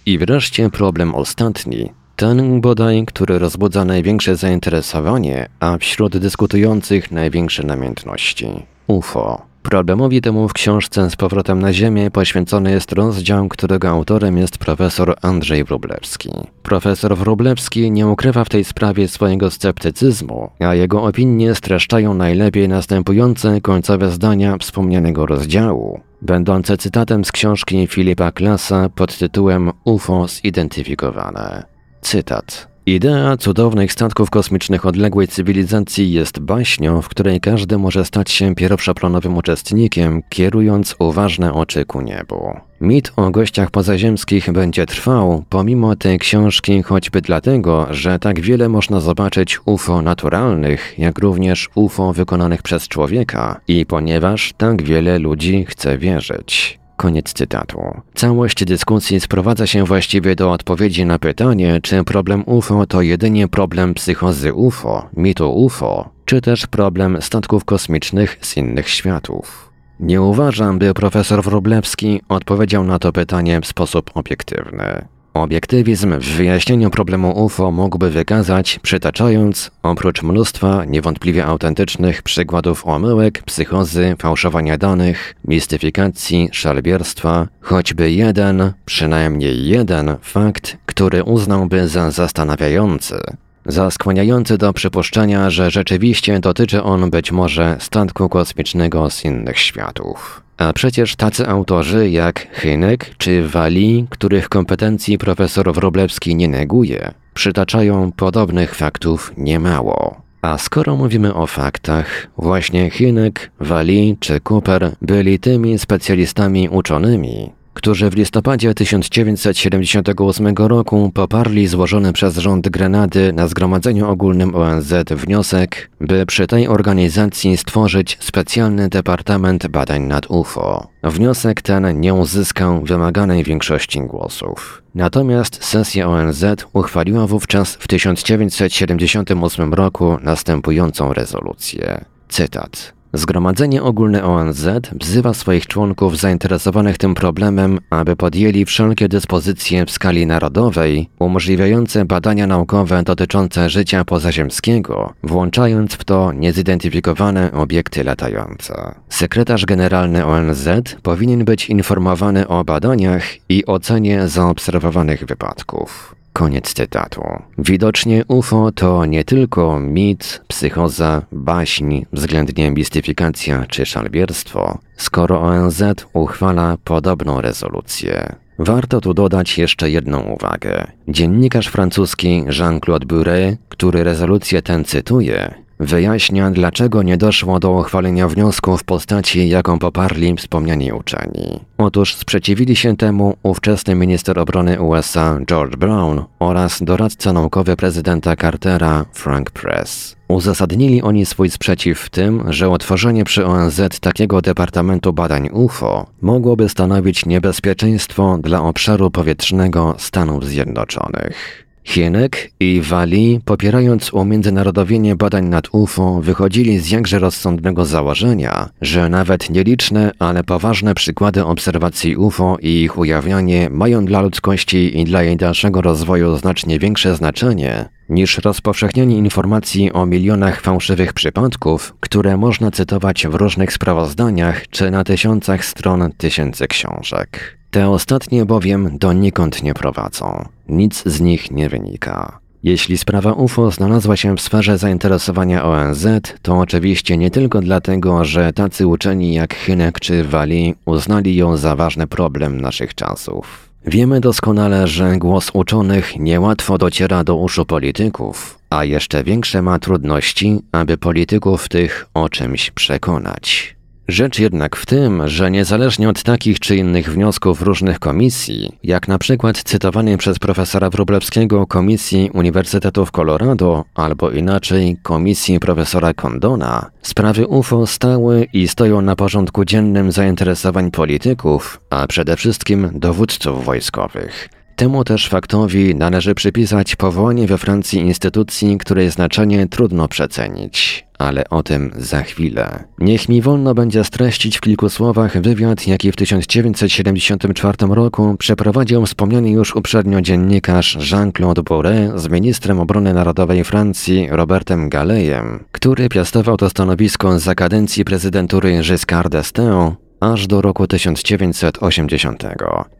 I wreszcie problem ostatni, ten bodaj, który rozbudza największe zainteresowanie, a wśród dyskutujących największe namiętności. UFO. Problemowi temu w książce Z powrotem na Ziemię poświęcony jest rozdział, którego autorem jest profesor Andrzej Wróblewski. Profesor Wróblewski nie ukrywa w tej sprawie swojego sceptycyzmu, a jego opinie streszczają najlepiej następujące końcowe zdania wspomnianego rozdziału, będące cytatem z książki Filipa Klasa pod tytułem UFO zidentyfikowane. Cytat. Idea cudownych statków kosmicznych odległej cywilizacji jest baśnią, w której każdy może stać się pierwszoplanowym uczestnikiem, kierując uważne oczy ku niebu. Mit o gościach pozaziemskich będzie trwał pomimo tej książki choćby dlatego, że tak wiele można zobaczyć UFO naturalnych, jak również UFO wykonanych przez człowieka i ponieważ tak wiele ludzi chce wierzyć. Koniec cytatu. Całość dyskusji sprowadza się właściwie do odpowiedzi na pytanie, czy problem UFO to jedynie problem psychozy UFO, mitu UFO, czy też problem statków kosmicznych z innych światów. Nie uważam, by profesor Wróblewski odpowiedział na to pytanie w sposób obiektywny. Obiektywizm w wyjaśnieniu problemu UFO mógłby wykazać, przytaczając, oprócz mnóstwa niewątpliwie autentycznych przykładów omyłek, psychozy, fałszowania danych, mistyfikacji, szalbierstwa, choćby jeden, przynajmniej jeden fakt, który uznałby za zastanawiający, za skłaniający do przypuszczenia, że rzeczywiście dotyczy on być może statku kosmicznego z innych światów. A przecież tacy autorzy jak Hynek czy Wali, których kompetencji profesor Wroblewski nie neguje, przytaczają podobnych faktów niemało. A skoro mówimy o faktach, właśnie Hynek, Wali czy Cooper byli tymi specjalistami uczonymi, którzy w listopadzie 1978 roku poparli złożony przez rząd Grenady na Zgromadzeniu Ogólnym ONZ wniosek, by przy tej organizacji stworzyć specjalny Departament Badań nad UFO. Wniosek ten nie uzyskał wymaganej większości głosów. Natomiast sesja ONZ uchwaliła wówczas w 1978 roku następującą rezolucję. Cytat. Zgromadzenie Ogólne ONZ wzywa swoich członków zainteresowanych tym problemem, aby podjęli wszelkie dyspozycje w skali narodowej umożliwiające badania naukowe dotyczące życia pozaziemskiego, włączając w to niezidentyfikowane obiekty latające. Sekretarz generalny ONZ powinien być informowany o badaniach i ocenie zaobserwowanych wypadków. Koniec cytatu. Widocznie UFO to nie tylko mit, psychoza, baśń, względnie mistyfikacja czy szalbierstwo, skoro ONZ uchwala podobną rezolucję. Warto tu dodać jeszcze jedną uwagę. Dziennikarz francuski Jean-Claude Buret, który rezolucję tę cytuje, Wyjaśnia, dlaczego nie doszło do uchwalenia wniosku w postaci, jaką poparli wspomniani uczeni. Otóż sprzeciwili się temu ówczesny minister obrony USA George Brown oraz doradca naukowy prezydenta Cartera Frank Press. Uzasadnili oni swój sprzeciw w tym, że utworzenie przy ONZ takiego Departamentu Badań UFO mogłoby stanowić niebezpieczeństwo dla obszaru powietrznego Stanów Zjednoczonych. Hienek i Wali, popierając umiędzynarodowienie badań nad UFO, wychodzili z jakże rozsądnego założenia, że nawet nieliczne, ale poważne przykłady obserwacji UFO i ich ujawnianie mają dla ludzkości i dla jej dalszego rozwoju znacznie większe znaczenie niż rozpowszechnianie informacji o milionach fałszywych przypadków, które można cytować w różnych sprawozdaniach czy na tysiącach stron tysięcy książek. Te ostatnie bowiem donikąd nie prowadzą. Nic z nich nie wynika. Jeśli sprawa UFO znalazła się w sferze zainteresowania ONZ, to oczywiście nie tylko dlatego, że tacy uczeni jak Hynek czy Wali uznali ją za ważny problem naszych czasów. Wiemy doskonale, że głos uczonych niełatwo dociera do uszu polityków, a jeszcze większe ma trudności, aby polityków tych o czymś przekonać. Rzecz jednak w tym, że niezależnie od takich czy innych wniosków różnych komisji, jak na przykład cytowanej przez profesora Wróblewskiego Komisji Uniwersytetu w Colorado, albo inaczej Komisji profesora Condona, sprawy UFO stały i stoją na porządku dziennym zainteresowań polityków, a przede wszystkim dowódców wojskowych. Temu też faktowi należy przypisać powołanie we Francji instytucji, której znaczenie trudno przecenić. Ale o tym za chwilę. Niech mi wolno będzie streścić w kilku słowach wywiad, jaki w 1974 roku przeprowadził wspomniany już uprzednio dziennikarz Jean-Claude Bourret z ministrem obrony narodowej Francji Robertem Galejem, który piastował to stanowisko za kadencji prezydentury Giscard d'Estaing aż do roku 1980.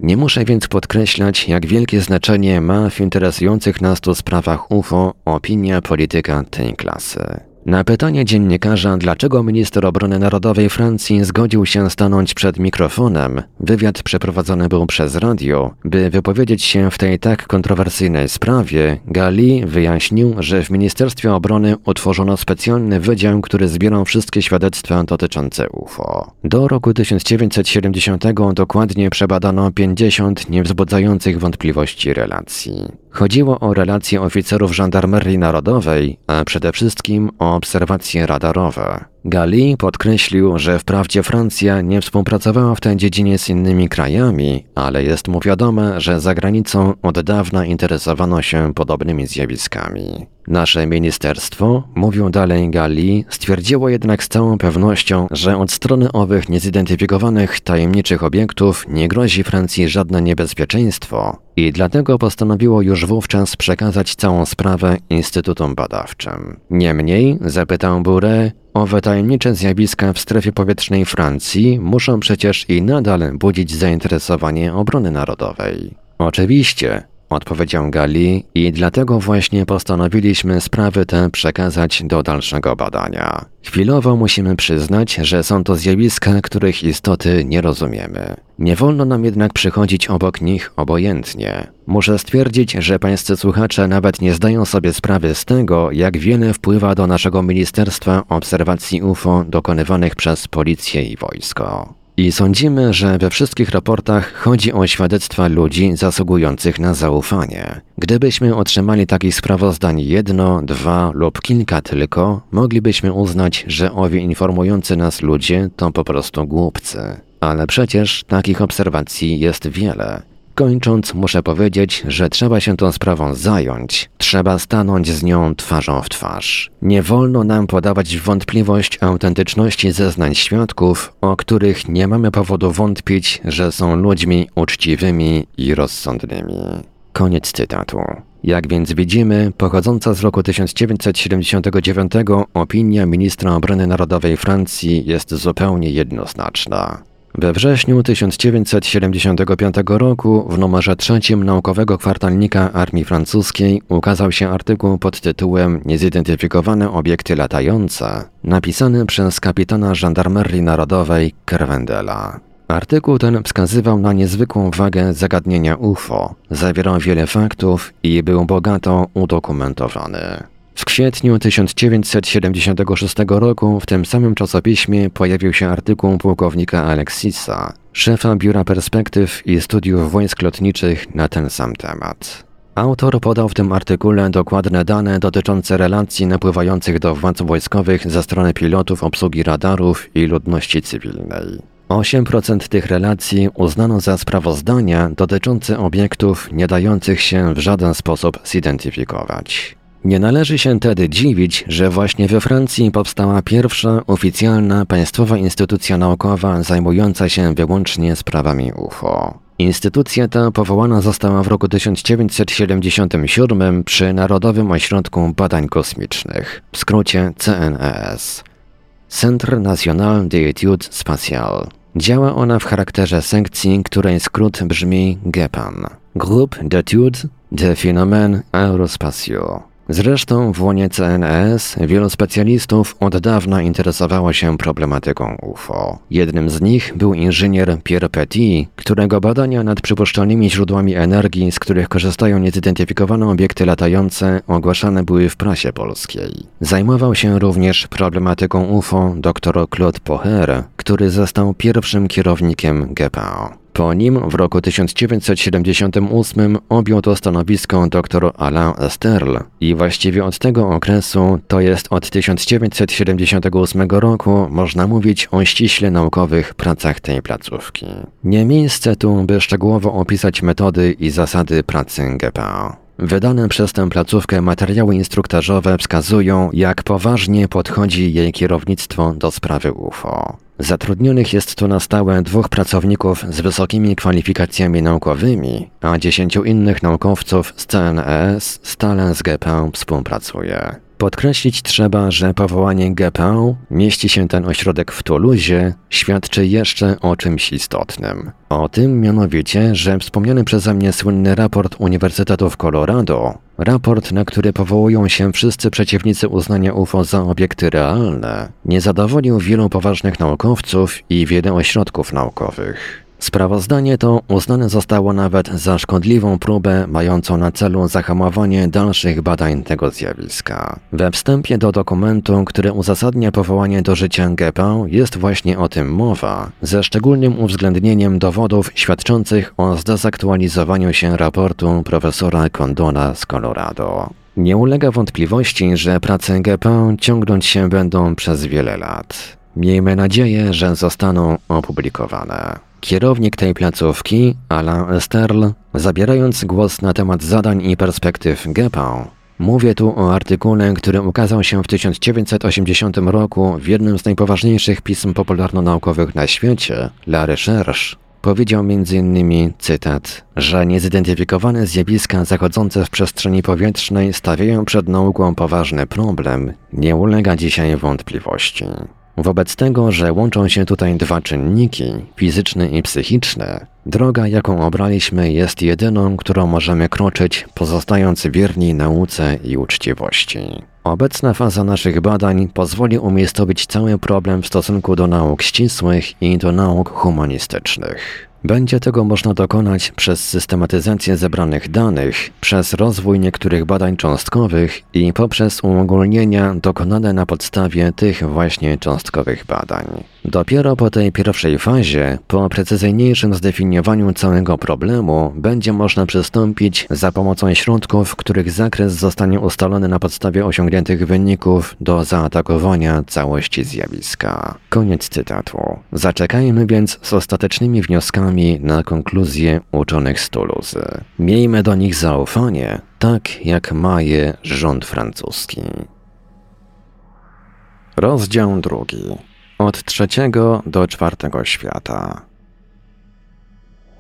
Nie muszę więc podkreślać, jak wielkie znaczenie ma w interesujących nas tu sprawach UFO opinia polityka tej klasy. Na pytanie dziennikarza, dlaczego minister obrony narodowej Francji zgodził się stanąć przed mikrofonem, wywiad przeprowadzony był przez radio, by wypowiedzieć się w tej tak kontrowersyjnej sprawie, Gali wyjaśnił, że w Ministerstwie Obrony utworzono specjalny wydział, który zbierał wszystkie świadectwa dotyczące UFO. Do roku 1970 dokładnie przebadano 50 niewzbudzających wątpliwości relacji. Chodziło o relacje oficerów żandarmerii narodowej, a przede wszystkim o obserwacje radarowe. Gali podkreślił, że wprawdzie Francja nie współpracowała w tej dziedzinie z innymi krajami, ale jest mu wiadome, że za granicą od dawna interesowano się podobnymi zjawiskami. Nasze ministerstwo, mówił dalej Gali, stwierdziło jednak z całą pewnością, że od strony owych niezidentyfikowanych tajemniczych obiektów nie grozi Francji żadne niebezpieczeństwo i dlatego postanowiło już wówczas przekazać całą sprawę instytutom badawczym. Niemniej, zapytał Bure, Owe tajemnicze zjawiska w strefie powietrznej Francji muszą przecież i nadal budzić zainteresowanie obrony narodowej. Oczywiście, odpowiedział Gali, i dlatego właśnie postanowiliśmy sprawy te przekazać do dalszego badania. Chwilowo musimy przyznać, że są to zjawiska, których istoty nie rozumiemy. Nie wolno nam jednak przychodzić obok nich obojętnie. Muszę stwierdzić, że pańscy słuchacze nawet nie zdają sobie sprawy z tego, jak wiele wpływa do naszego Ministerstwa Obserwacji UFO dokonywanych przez policję i wojsko. I sądzimy, że we wszystkich raportach chodzi o świadectwa ludzi zasługujących na zaufanie. Gdybyśmy otrzymali takich sprawozdań jedno, dwa lub kilka tylko, moglibyśmy uznać, że owi informujący nas ludzie to po prostu głupcy. Ale przecież takich obserwacji jest wiele. Kończąc, muszę powiedzieć, że trzeba się tą sprawą zająć. Trzeba stanąć z nią twarzą w twarz. Nie wolno nam podawać wątpliwość autentyczności zeznań świadków, o których nie mamy powodu wątpić, że są ludźmi uczciwymi i rozsądnymi. Koniec cytatu. Jak więc widzimy, pochodząca z roku 1979 opinia ministra obrony narodowej Francji jest zupełnie jednoznaczna. We wrześniu 1975 roku w numerze trzecim naukowego kwartalnika Armii Francuskiej ukazał się artykuł pod tytułem Niezidentyfikowane obiekty latające, napisany przez kapitana żandarmerii narodowej Kerwendela. Artykuł ten wskazywał na niezwykłą wagę zagadnienia UFO, zawierał wiele faktów i był bogato udokumentowany. W kwietniu 1976 roku w tym samym czasopiśmie pojawił się artykuł pułkownika Alexisa, szefa Biura Perspektyw i Studiów Wojsk Lotniczych na ten sam temat. Autor podał w tym artykule dokładne dane dotyczące relacji napływających do władz wojskowych ze strony pilotów obsługi radarów i ludności cywilnej. 8% tych relacji uznano za sprawozdania dotyczące obiektów nie dających się w żaden sposób zidentyfikować. Nie należy się tedy dziwić, że właśnie we Francji powstała pierwsza oficjalna państwowa instytucja naukowa zajmująca się wyłącznie sprawami UFO. Instytucja ta powołana została w roku 1977 przy Narodowym Ośrodku Badań Kosmicznych, w skrócie CNES. Centre National d'Études Spatiales. Działa ona w charakterze sekcji, której skrót brzmi GEPAN – Groupe d'études de phénomènes aérospatiaux. Zresztą w łonie CNS wielu specjalistów od dawna interesowało się problematyką UFO. Jednym z nich był inżynier Pierre Petit, którego badania nad przypuszczalnymi źródłami energii, z których korzystają niezidentyfikowane obiekty latające, ogłaszane były w prasie polskiej. Zajmował się również problematyką UFO dr Claude Poher, który został pierwszym kierownikiem GPO. Po nim w roku 1978 objął to stanowisko dr Alain Esterl i właściwie od tego okresu, to jest od 1978 roku, można mówić o ściśle naukowych pracach tej placówki. Nie miejsce tu, by szczegółowo opisać metody i zasady pracy GPA. Wydane przez tę placówkę materiały instruktażowe wskazują, jak poważnie podchodzi jej kierownictwo do sprawy UFO. Zatrudnionych jest tu na stałe dwóch pracowników z wysokimi kwalifikacjami naukowymi, a dziesięciu innych naukowców z CNES stale z GPA współpracuje. Podkreślić trzeba, że powołanie GPO, mieści się ten ośrodek w Tuluzie, świadczy jeszcze o czymś istotnym. O tym mianowicie, że wspomniany przeze mnie słynny raport Uniwersytetu w Colorado, raport, na który powołują się wszyscy przeciwnicy uznania UFO za obiekty realne, nie zadowolił wielu poważnych naukowców i wiele ośrodków naukowych. Sprawozdanie to uznane zostało nawet za szkodliwą próbę mającą na celu zahamowanie dalszych badań tego zjawiska. We wstępie do dokumentu, który uzasadnia powołanie do życia GEPA jest właśnie o tym mowa, ze szczególnym uwzględnieniem dowodów świadczących o zdezaktualizowaniu się raportu profesora Condona z Colorado. Nie ulega wątpliwości, że prace GEPA ciągnąć się będą przez wiele lat. Miejmy nadzieję, że zostaną opublikowane. Kierownik tej placówki, Alain Esterl, zabierając głos na temat zadań i perspektyw GEPA, Mówię tu o artykule, który ukazał się w 1980 roku w jednym z najpoważniejszych pism popularno-naukowych na świecie, La Recherche. Powiedział m.in. cytat, że niezidentyfikowane zjawiska zachodzące w przestrzeni powietrznej stawiają przed nauką poważny problem, nie ulega dzisiaj wątpliwości. Wobec tego, że łączą się tutaj dwa czynniki, fizyczny i psychiczny, droga, jaką obraliśmy, jest jedyną, którą możemy kroczyć, pozostając wierni nauce i uczciwości. Obecna faza naszych badań pozwoli umiejscowić cały problem w stosunku do nauk ścisłych i do nauk humanistycznych. Będzie tego można dokonać przez systematyzację zebranych danych, przez rozwój niektórych badań cząstkowych i poprzez uogólnienia dokonane na podstawie tych właśnie cząstkowych badań. Dopiero po tej pierwszej fazie, po precyzyjniejszym zdefiniowaniu całego problemu, będzie można przystąpić za pomocą środków, których zakres zostanie ustalony na podstawie osiągniętych wyników do zaatakowania całości zjawiska. Koniec cytatu. Zaczekajmy więc z ostatecznymi wnioskami na konkluzję uczonych z Toulouse. Miejmy do nich zaufanie, tak jak ma je rząd francuski. Rozdział drugi. Od trzeciego do czwartego świata.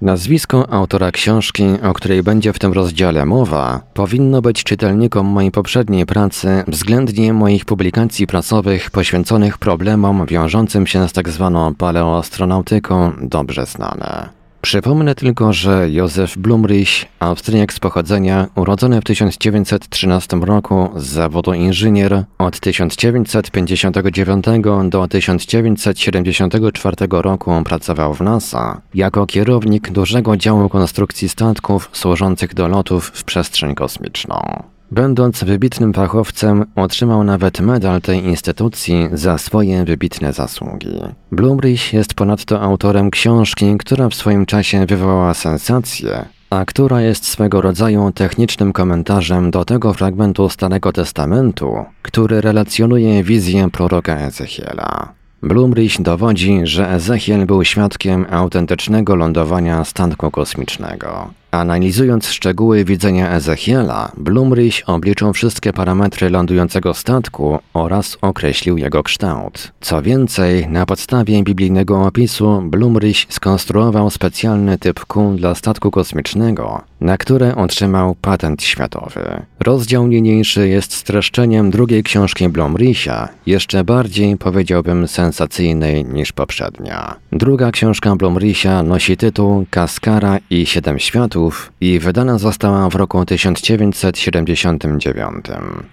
Nazwisko autora książki, o której będzie w tym rozdziale mowa, powinno być czytelnikom mojej poprzedniej pracy względnie moich publikacji prasowych poświęconych problemom wiążącym się z tzw. Tak paleoastronautyką dobrze znane. Przypomnę tylko, że Józef Blumrich, Austriak z pochodzenia, urodzony w 1913 roku z zawodu inżynier, od 1959 do 1974 roku pracował w NASA jako kierownik dużego działu konstrukcji statków służących do lotów w przestrzeń kosmiczną. Będąc wybitnym fachowcem, otrzymał nawet medal tej instytucji za swoje wybitne zasługi. Blumrich jest ponadto autorem książki, która w swoim czasie wywołała sensację, a która jest swego rodzaju technicznym komentarzem do tego fragmentu Starego Testamentu, który relacjonuje wizję proroka Ezechiela. Blumrich dowodzi, że Ezechiel był świadkiem autentycznego lądowania statku kosmicznego. Analizując szczegóły widzenia Ezechiela, Blumrich obliczył wszystkie parametry lądującego statku oraz określił jego kształt. Co więcej, na podstawie biblijnego opisu Blumrich skonstruował specjalny typ kół dla statku kosmicznego, na które otrzymał patent światowy. Rozdział niniejszy jest streszczeniem drugiej książki Blumricha, jeszcze bardziej powiedziałbym sensacyjnej niż poprzednia. Druga książka Blumricha nosi tytuł Kaskara i Siedem Światów i wydana została w roku 1979.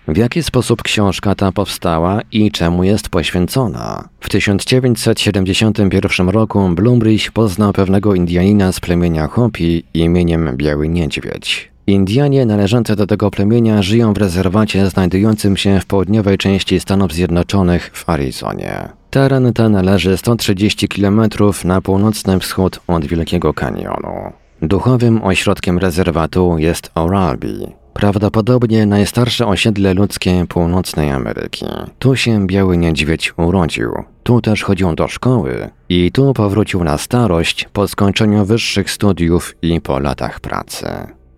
W jaki sposób książka ta powstała i czemu jest poświęcona? W 1971 roku Blumrich poznał pewnego Indianina z plemienia Hopi imieniem Biały Niedźwiedź. Indianie należące do tego plemienia żyją w rezerwacie znajdującym się w południowej części Stanów Zjednoczonych w Arizonie. Teren ten leży 130 km na północny wschód od Wielkiego Kanionu. Duchowym ośrodkiem rezerwatu jest Oralbi, prawdopodobnie najstarsze osiedle ludzkie północnej Ameryki. Tu się biały niedźwiedź urodził, tu też chodził do szkoły i tu powrócił na starość po skończeniu wyższych studiów i po latach pracy.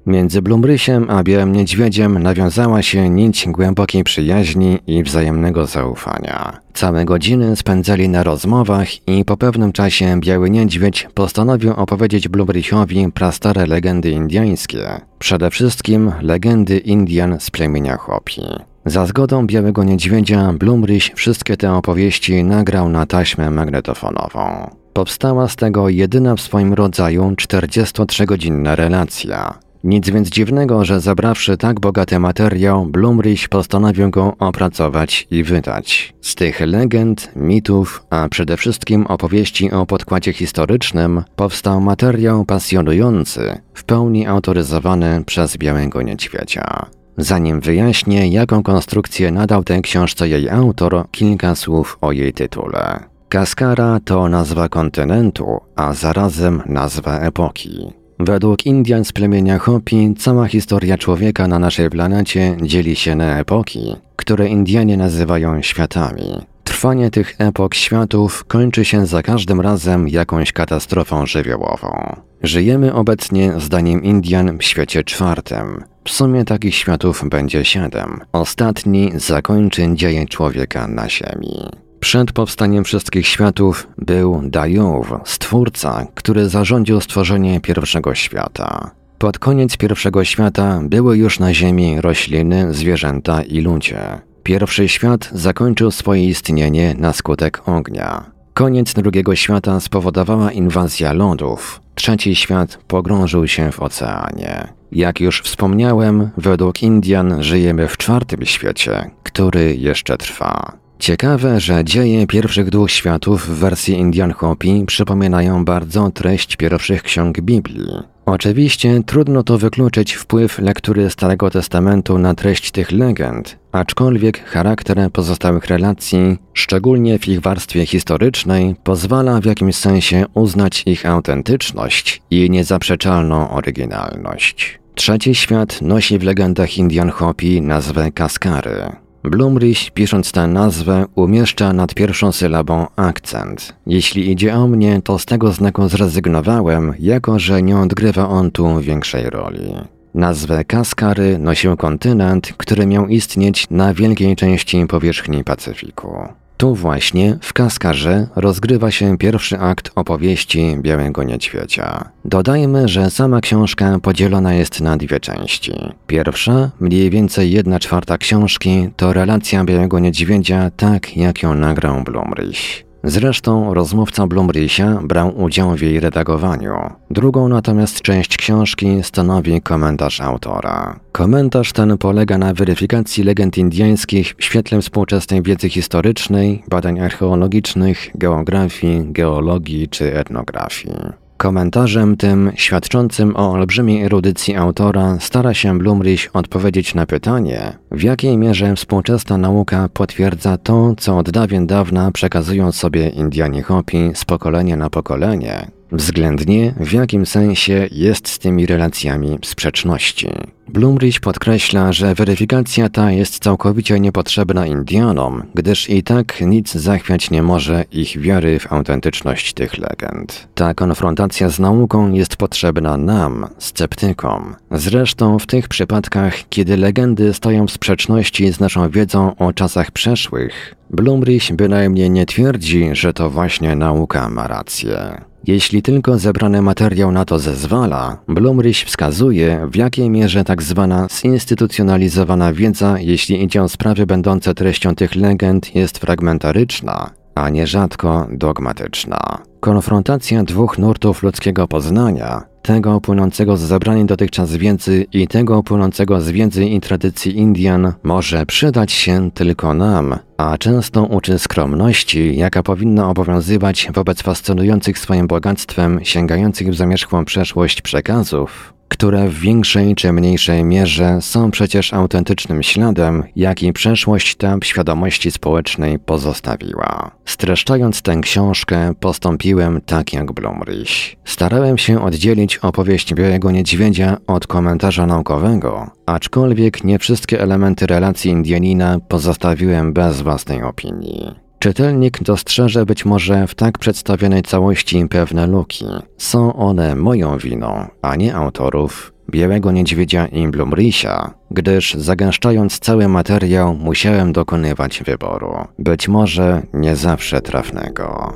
Między Blumrysiem a Białym Niedźwiedziem nawiązała się nić głębokiej przyjaźni i wzajemnego zaufania. Całe godziny spędzali na rozmowach i po pewnym czasie Biały Niedźwiedź postanowił opowiedzieć Blumrysiowi prastare legendy indyjskie, przede wszystkim legendy Indian z plemienia Hopi. Za zgodą Białego Niedźwiedzia Blumryś wszystkie te opowieści nagrał na taśmę magnetofonową. Powstała z tego jedyna w swoim rodzaju 43-godzinna relacja, nic więc dziwnego, że zabrawszy tak bogaty materiał, Blumrich postanowił go opracować i wydać. Z tych legend, mitów, a przede wszystkim opowieści o podkładzie historycznym, powstał materiał pasjonujący, w pełni autoryzowany przez Białego Niedźwiedzia. Zanim wyjaśnię, jaką konstrukcję nadał tej książce jej autor, kilka słów o jej tytule. Kaskara to nazwa kontynentu, a zarazem nazwa epoki. Według Indian z plemienia Hopi cała historia człowieka na naszej planecie dzieli się na epoki, które Indianie nazywają światami. Trwanie tych epok światów kończy się za każdym razem jakąś katastrofą żywiołową. Żyjemy obecnie, zdaniem Indian, w świecie czwartym. W sumie takich światów będzie siedem. Ostatni zakończy dzieje człowieka na Ziemi. Przed powstaniem wszystkich światów był Dajuw, stwórca, który zarządził stworzenie pierwszego świata. Pod koniec pierwszego świata były już na Ziemi rośliny, zwierzęta i ludzie. Pierwszy świat zakończył swoje istnienie na skutek ognia. Koniec drugiego świata spowodowała inwazja lodów. Trzeci świat pogrążył się w oceanie. Jak już wspomniałem, według Indian żyjemy w czwartym świecie, który jeszcze trwa. Ciekawe, że dzieje pierwszych dwóch światów w wersji Indian Hopi przypominają bardzo treść pierwszych ksiąg Biblii. Oczywiście trudno to wykluczyć wpływ lektury Starego Testamentu na treść tych legend, aczkolwiek charakter pozostałych relacji, szczególnie w ich warstwie historycznej, pozwala w jakimś sensie uznać ich autentyczność i niezaprzeczalną oryginalność. Trzeci świat nosi w legendach Indian Hopi nazwę Kaskary. Blumrich, pisząc tę nazwę, umieszcza nad pierwszą sylabą akcent. Jeśli idzie o mnie, to z tego znaku zrezygnowałem, jako że nie odgrywa on tu większej roli. Nazwę Kaskary nosił kontynent, który miał istnieć na wielkiej części powierzchni Pacyfiku. Tu właśnie, w Kaskarze, rozgrywa się pierwszy akt opowieści Białego Niedźwiedzia. Dodajmy, że sama książka podzielona jest na dwie części. Pierwsza, mniej więcej jedna czwarta książki, to relacja Białego Niedźwiedzia tak, jak ją nagrał Blumrich. Zresztą rozmówca Blumrisia brał udział w jej redagowaniu. Drugą natomiast część książki stanowi komentarz autora. Komentarz ten polega na weryfikacji legend indyjskich w świetle współczesnej wiedzy historycznej, badań archeologicznych, geografii, geologii czy etnografii. Komentarzem tym, świadczącym o olbrzymiej erudycji autora, stara się Blumrich odpowiedzieć na pytanie, w jakiej mierze współczesna nauka potwierdza to, co od dawien dawna przekazują sobie Indianie Hopi z pokolenia na pokolenie, względnie w jakim sensie jest z tymi relacjami sprzeczności. Blumrich podkreśla, że weryfikacja ta jest całkowicie niepotrzebna Indianom, gdyż i tak nic zachwiać nie może ich wiary w autentyczność tych legend. Ta konfrontacja z nauką jest potrzebna nam, sceptykom. Zresztą w tych przypadkach, kiedy legendy stoją w sprzeczności z naszą wiedzą o czasach przeszłych, Blumrich bynajmniej nie twierdzi, że to właśnie nauka ma rację. Jeśli tylko zebrany materiał na to zezwala, Blumrich wskazuje, w jakiej mierze tak zwana zinstytucjonalizowana wiedza, jeśli idzie o sprawy będące treścią tych legend, jest fragmentaryczna, a nierzadko dogmatyczna. Konfrontacja dwóch nurtów ludzkiego poznania, tego płynącego z zabranej dotychczas wiedzy i tego płynącego z wiedzy i tradycji Indian, może przydać się tylko nam, a często uczy skromności, jaka powinna obowiązywać wobec fascynujących swoim bogactwem, sięgających w zamierzchłą przeszłość przekazów, które w większej czy mniejszej mierze są przecież autentycznym śladem, jaki przeszłość ta w świadomości społecznej pozostawiła. Streszczając tę książkę, postąpiłem tak jak Blumrich. Starałem się oddzielić opowieść Białego Niedźwiedzia od komentarza naukowego, aczkolwiek nie wszystkie elementy relacji Indianina pozostawiłem bez własnej opinii. Czytelnik dostrzeże być może w tak przedstawionej całości pewne luki. Są one moją winą, a nie autorów Białego Niedźwiedzia i Blumricha, gdyż zagęszczając cały materiał musiałem dokonywać wyboru, być może nie zawsze trafnego.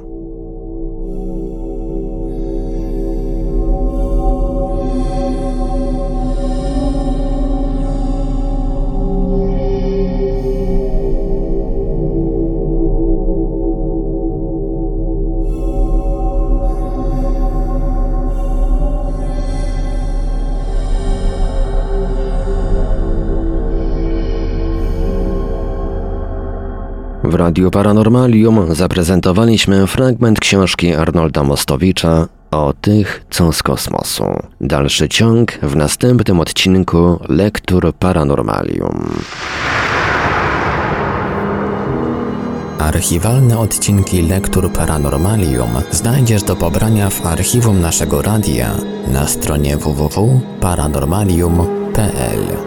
W Radiu Paranormalium zaprezentowaliśmy fragment książki Arnolda Mostowicza o tych, co z kosmosu. Dalszy ciąg w następnym odcinku Lektur Paranormalium. Archiwalne odcinki Lektur Paranormalium znajdziesz do pobrania w archiwum naszego radia na stronie www.paranormalium.pl.